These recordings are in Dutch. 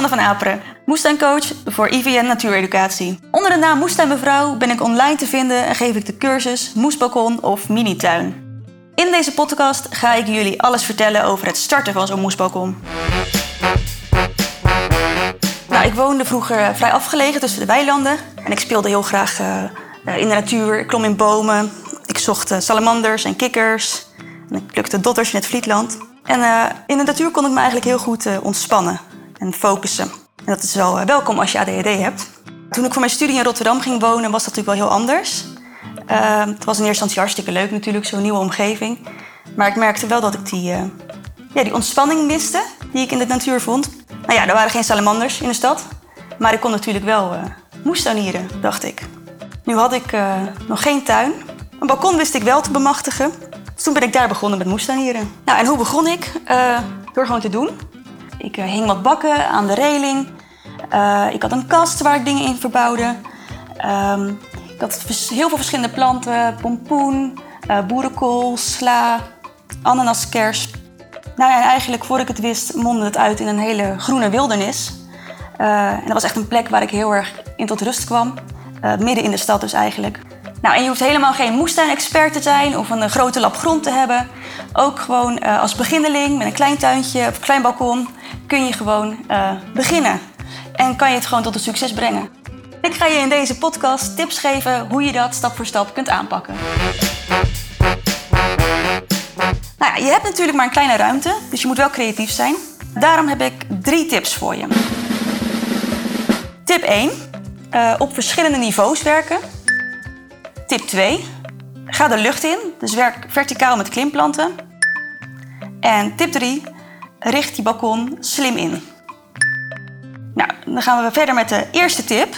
Sander van Aperen, moestuincoach voor IVN Natuureducatie. Onder de naam Moestuinmevrouw ben ik online te vinden en geef ik de cursus Moesbalkon of Minituin. In deze podcast ga ik jullie alles vertellen over het starten van zo'n moesbalkon. Nou, ik woonde vroeger vrij afgelegen tussen de weilanden en ik speelde heel graag uh, in de natuur. Ik klom in bomen, ik zocht salamanders en kikkers en ik plukte dotters in het Vlietland. En in de natuur kon ik me eigenlijk heel goed ontspannen en focussen. En dat is wel welkom als je ADHD hebt. Toen ik voor mijn studie in Rotterdam ging wonen, was dat natuurlijk wel heel anders. Uh, het was in eerste instantie hartstikke leuk natuurlijk, zo'n nieuwe omgeving. Maar ik merkte wel dat ik die, uh, ja, die ontspanning miste die ik in de natuur vond. Nou ja, er waren geen salamanders in de stad. Maar ik kon natuurlijk wel uh, moestuinieren, dacht ik. Nu had ik nog geen tuin. Een balkon wist ik wel te bemachtigen. Dus toen ben ik daar begonnen met moestuinieren. Nou, en hoe begon ik? door gewoon te doen. Ik hing wat bakken aan de reling. ik had een kast waar ik dingen in verbouwde. Ehm, ik had heel veel verschillende planten. Pompoen, uh, boerenkool, sla, ananaskers. Nou ja, eigenlijk voordat ik het wist mondde het uit in een hele groene wildernis. En dat was echt een plek waar ik heel erg in tot rust kwam. Midden in de stad dus eigenlijk. Nou, en je hoeft helemaal geen moestuin-expert te zijn of een grote lap grond te hebben. Ook gewoon als beginneling met een klein tuintje of een klein balkon kun je gewoon beginnen. En kan je het gewoon tot een succes brengen. Ik ga je in deze podcast tips geven hoe je dat stap voor stap kunt aanpakken. Nou ja, je hebt natuurlijk maar een kleine ruimte, dus je moet wel creatief zijn. Daarom heb ik drie tips voor je. Tip 1. Uh, op verschillende niveaus werken. Tip 2. Ga de lucht in, dus werk verticaal met klimplanten. En tip 3. Richt die balkon slim in. Nou, dan gaan we verder met de eerste tip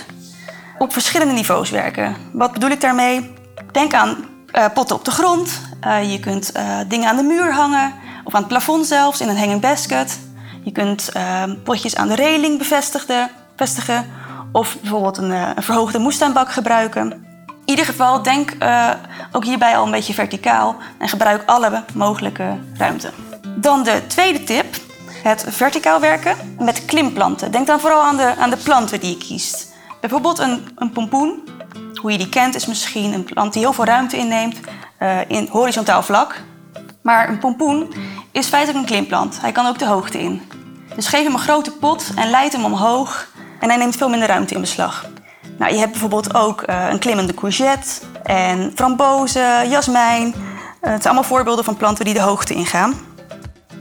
op verschillende niveaus werken. Wat bedoel ik daarmee? Denk aan uh, potten op de grond. Uh, je kunt uh, dingen aan de muur hangen of aan het plafond zelfs in een hanging basket. Je kunt potjes aan de reling bevestigen of bijvoorbeeld een, een verhoogde moestuinbak gebruiken. In ieder geval denk ook hierbij al een beetje verticaal en gebruik alle mogelijke ruimte. Dan de tweede tip, het verticaal werken met klimplanten. Denk dan vooral aan de, aan de planten die je kiest. Bijvoorbeeld een, een pompoen, hoe je die kent, is misschien een plant die heel veel ruimte inneemt uh, in horizontaal vlak. Maar een pompoen is feitelijk een klimplant. Hij kan ook de hoogte in. Dus geef hem een grote pot en leid hem omhoog en hij neemt veel minder ruimte in beslag. Nou, je hebt bijvoorbeeld ook uh, een klimmende courgette en frambozen, jasmijn. Uh, het zijn allemaal voorbeelden van planten die de hoogte ingaan.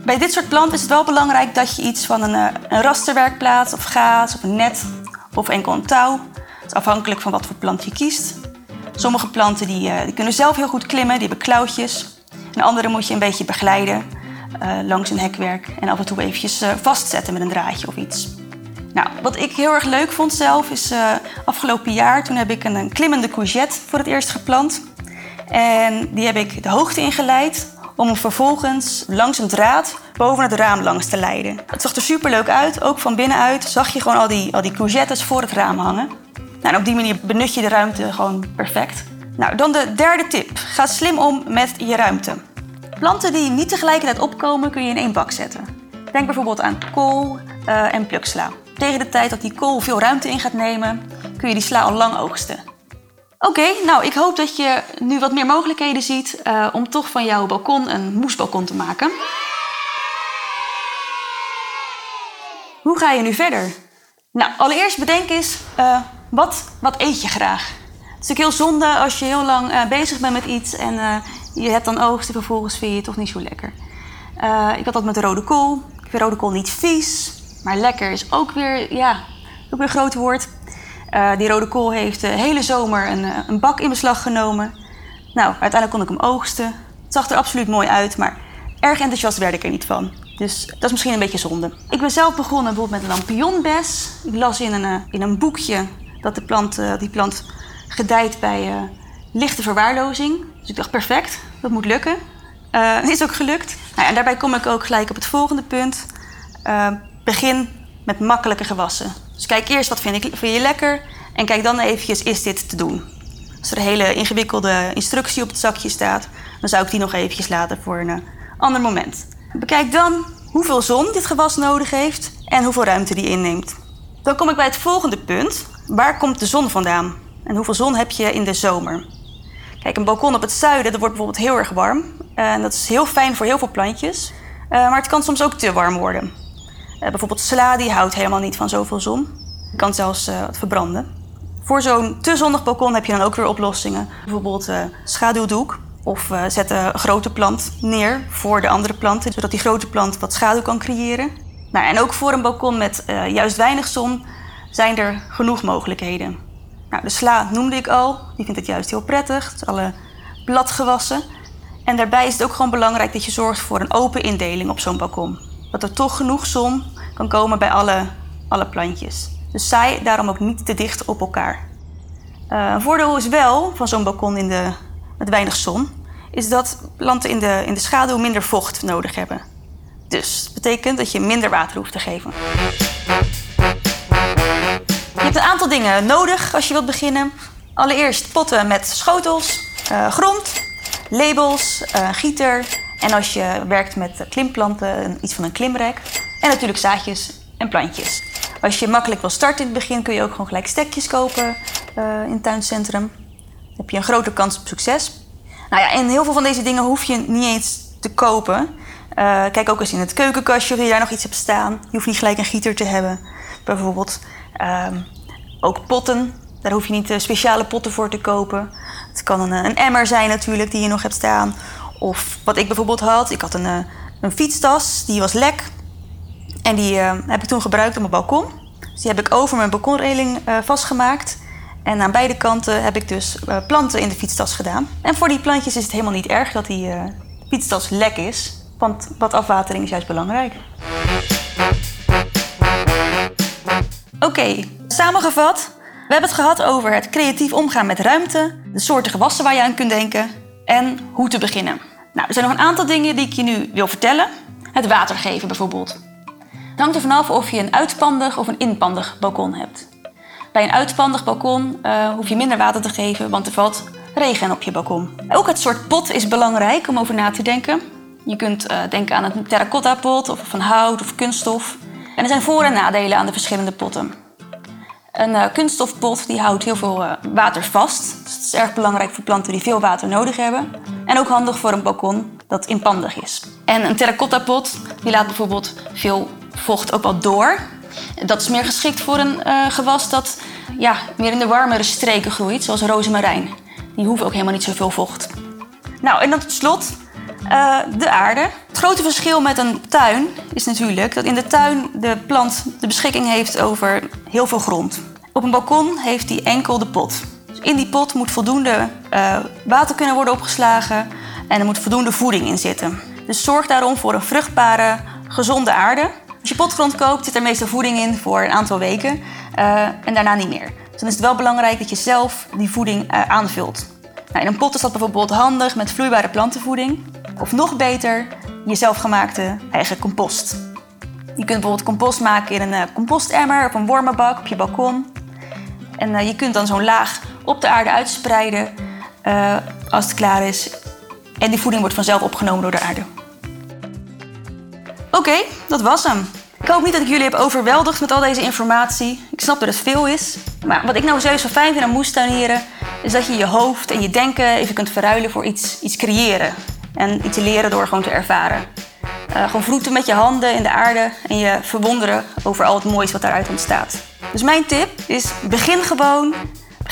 Bij dit soort planten is het wel belangrijk dat je iets van een, een rasterwerkplaat of gaas of een net of enkel een touw. Het is afhankelijk van wat voor plant je kiest. Sommige planten die, uh, die kunnen zelf heel goed klimmen, die hebben klauwtjes. En andere moet je een beetje begeleiden uh, langs een hekwerk en af en toe eventjes vastzetten met een draadje of iets. Nou, wat ik heel erg leuk vond zelf is afgelopen jaar toen heb ik een, een klimmende courgette voor het eerst geplant. En die heb ik de hoogte ingeleid om hem vervolgens langs een draad boven het raam langs te leiden. Het zag er super leuk uit, ook van binnenuit zag je gewoon al die, al die courgettes voor het raam hangen. Nou, en op die manier benut je de ruimte gewoon perfect. Nou, dan de derde tip. Ga slim om met je ruimte. Planten die niet tegelijkertijd opkomen kun je in één bak zetten. Denk bijvoorbeeld aan kool uh, en pluksla. Tegen de tijd dat die kool veel ruimte in gaat nemen, kun je die sla al lang oogsten. Oké, nou ik hoop dat je nu wat meer mogelijkheden ziet uh, om toch van jouw balkon een moesbalkon te maken. Hoe ga je nu verder? Nou, allereerst bedenk eens, uh, wat, wat eet je graag? Het is natuurlijk heel zonde als je heel lang uh, bezig bent met iets en je hebt dan oogst en vervolgens vind je het toch niet zo lekker. ik had dat met de rode kool. Ik vind rode kool niet vies, maar lekker is ook weer, ja, ook weer een groot woord. Die rode kool heeft de hele zomer een, een bak in beslag genomen. Nou, uiteindelijk kon ik hem oogsten. Het zag er absoluut mooi uit, maar erg enthousiast werd ik er niet van. Dus dat is misschien een beetje zonde. Ik ben zelf begonnen bijvoorbeeld met een lampionbes. Ik las in een, eh, in een boekje dat de plant, die plant gedijt bij lichte verwaarlozing. Dus ik dacht, perfect, dat moet lukken. Het is ook gelukt. Nou, en daarbij kom ik ook gelijk op het volgende punt. begin met makkelijke gewassen. Dus kijk eerst wat vind, ik, je lekker en kijk dan eventjes, is dit te doen? Als er een hele ingewikkelde instructie op het zakje staat, dan zou ik die nog eventjes laten voor een ander moment. Bekijk dan hoeveel zon dit gewas nodig heeft en hoeveel ruimte die inneemt. Dan kom ik bij het volgende punt. Waar komt de zon vandaan? En hoeveel zon heb je in de zomer? Kijk, een balkon op het zuiden dat wordt bijvoorbeeld heel erg warm. En dat is heel fijn voor heel veel plantjes. Eh, maar het kan soms ook te warm worden. Uh, bijvoorbeeld sla die houdt helemaal niet van zoveel zon. Het kan zelfs uh, verbranden. Voor zo'n te zonnig balkon heb je dan ook weer oplossingen. Bijvoorbeeld schaduwdoek. Of zet een grote plant neer voor de andere planten, zodat die grote plant wat schaduw kan creëren. Nou, en ook voor een balkon met juist weinig zon zijn er genoeg mogelijkheden. Nou, de sla noemde ik al, die vindt het juist heel prettig. Het alle bladgewassen. En daarbij is het ook gewoon belangrijk dat je zorgt voor een open indeling op zo'n balkon. Dat er toch genoeg zon kan komen bij alle, alle plantjes. Dus saai daarom ook niet te dicht op elkaar. Uh, een voordeel is wel van zo'n balkon in de, met weinig zon, is dat planten in de, in de schaduw minder vocht nodig hebben. Dus dat betekent dat je minder water hoeft te geven. Je hebt een aantal dingen nodig als je wilt beginnen. Allereerst potten met schotels, uh, grond, labels, uh, gieter en als je werkt met klimplanten, iets van een klimrek. En natuurlijk zaadjes en plantjes. Als je makkelijk wil starten in het begin kun je ook gewoon gelijk stekjes kopen uh, in het tuincentrum. Dan heb je een grote kans op succes. Nou ja, en heel veel van deze dingen hoef je niet eens te kopen. Uh, kijk ook eens in het keukenkastje of je daar nog iets hebt staan. Je hoeft niet gelijk een gieter te hebben. Bijvoorbeeld uh, ook potten. Daar hoef je niet speciale potten voor te kopen. Het kan een, een, emmer zijn natuurlijk die je nog hebt staan. Of wat ik bijvoorbeeld had. Ik had een, een fietstas, die was lek. En die uh, heb ik toen gebruikt op mijn balkon. Dus die heb ik over mijn balkonreling uh, vastgemaakt. En aan beide kanten heb ik dus planten in de fietstas gedaan. En voor die plantjes is het helemaal niet erg dat die fietstas lek is. Want wat afwatering is juist belangrijk. Oké, samengevat. We hebben het gehad over het creatief omgaan met ruimte, de soorten gewassen waar je aan kunt denken en hoe te beginnen. Nou, er zijn nog een aantal dingen die ik je nu wil vertellen. Het water geven bijvoorbeeld. Het hangt er vanaf of je een uitpandig of een inpandig balkon hebt. Bij een uitpandig balkon uh, hoef je minder water te geven, want er valt regen op je balkon. Ook het soort pot is belangrijk om over na te denken. Je kunt uh, denken aan een terracotta pot of van hout of kunststof. En er zijn voor- en nadelen aan de verschillende potten. Een uh, kunststofpot die houdt heel veel water vast. Erg belangrijk voor planten die veel water nodig hebben. En ook handig voor een balkon dat inpandig is. En een terracotta pot die laat bijvoorbeeld veel vocht ook wel door. Dat is meer geschikt voor een uh, gewas dat ja, meer in de warmere streken groeit, zoals rozemarijn. Die hoeven ook helemaal niet zoveel vocht. Nou, en dan tot slot uh, de aarde. Het grote verschil met een tuin is natuurlijk dat in de tuin de plant de beschikking heeft over heel veel grond. Op een balkon heeft hij enkel de pot. Dus in die pot moet voldoende uh, water kunnen worden opgeslagen en er moet voldoende voeding in zitten. Dus zorg daarom voor een vruchtbare, gezonde aarde. Als je potgrond koopt, zit er meestal voeding in voor een aantal weken uh, en daarna niet meer. Dus dan is het wel belangrijk dat je zelf die voeding uh, aanvult. Nou, in een pot is dat bijvoorbeeld handig met vloeibare plantenvoeding. Of nog beter, je zelfgemaakte eigen compost. Je kunt bijvoorbeeld compost maken in een compostemmer of een wormenbak op je balkon. En je kunt dan zo'n laag op de aarde uitspreiden uh, als het klaar is. En die voeding wordt vanzelf opgenomen door de aarde. Oké, dat was hem. Ik hoop niet dat ik jullie heb overweldigd met al deze informatie. Ik snap dat het veel is. Maar wat ik nou sowieso fijn vind aan moestuinieren... is dat je je hoofd en je denken even kunt verruilen voor iets, iets creëren. En iets leren door gewoon te ervaren. Uh, gewoon vroeten met je handen in de aarde en je verwonderen over al het moois wat daaruit ontstaat. Dus mijn tip is: begin gewoon.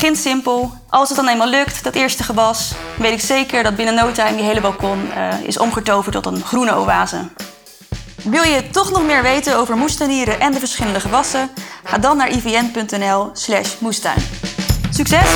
Begin simpel. Als het dan eenmaal lukt, dat eerste gewas, weet ik zeker dat binnen no time je hele balkon uh, is omgetoverd tot een groene oase. Wil je toch nog meer weten over moestuinieren en de verschillende gewassen? Ga dan naar ivn.nl/slash moestuin. Succes!